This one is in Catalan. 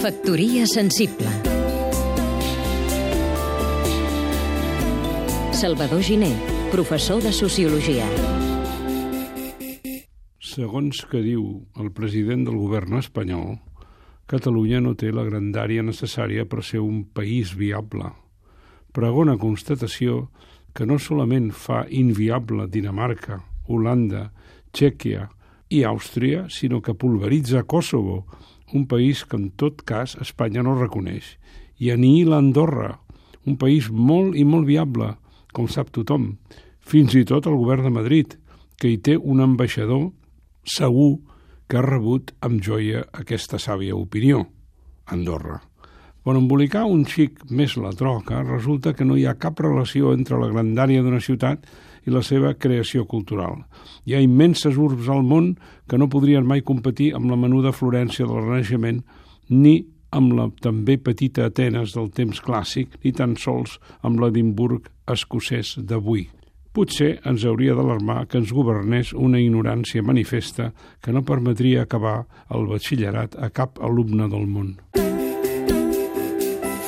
Factoria sensible Salvador Giné, professor de Sociologia Segons que diu el president del govern espanyol, Catalunya no té la grandària necessària per ser un país viable. Pregona constatació que no solament fa inviable Dinamarca, Holanda, Txèquia i Àustria, sinó que pulveritza Kosovo, un país que en tot cas Espanya no reconeix, i anihila Andorra, un país molt i molt viable, com sap tothom, fins i tot el govern de Madrid, que hi té un ambaixador segur que ha rebut amb joia aquesta sàvia opinió, Andorra. Per embolicar un xic més la troca, resulta que no hi ha cap relació entre la grandària d'una ciutat i la seva creació cultural. Hi ha immenses urbs al món que no podrien mai competir amb la menuda Florència del Renaixement ni amb la també petita Atenes del temps clàssic, ni tan sols amb l'Edimburg escocès d'avui. Potser ens hauria d'alarmar que ens governés una ignorància manifesta que no permetria acabar el batxillerat a cap alumne del món.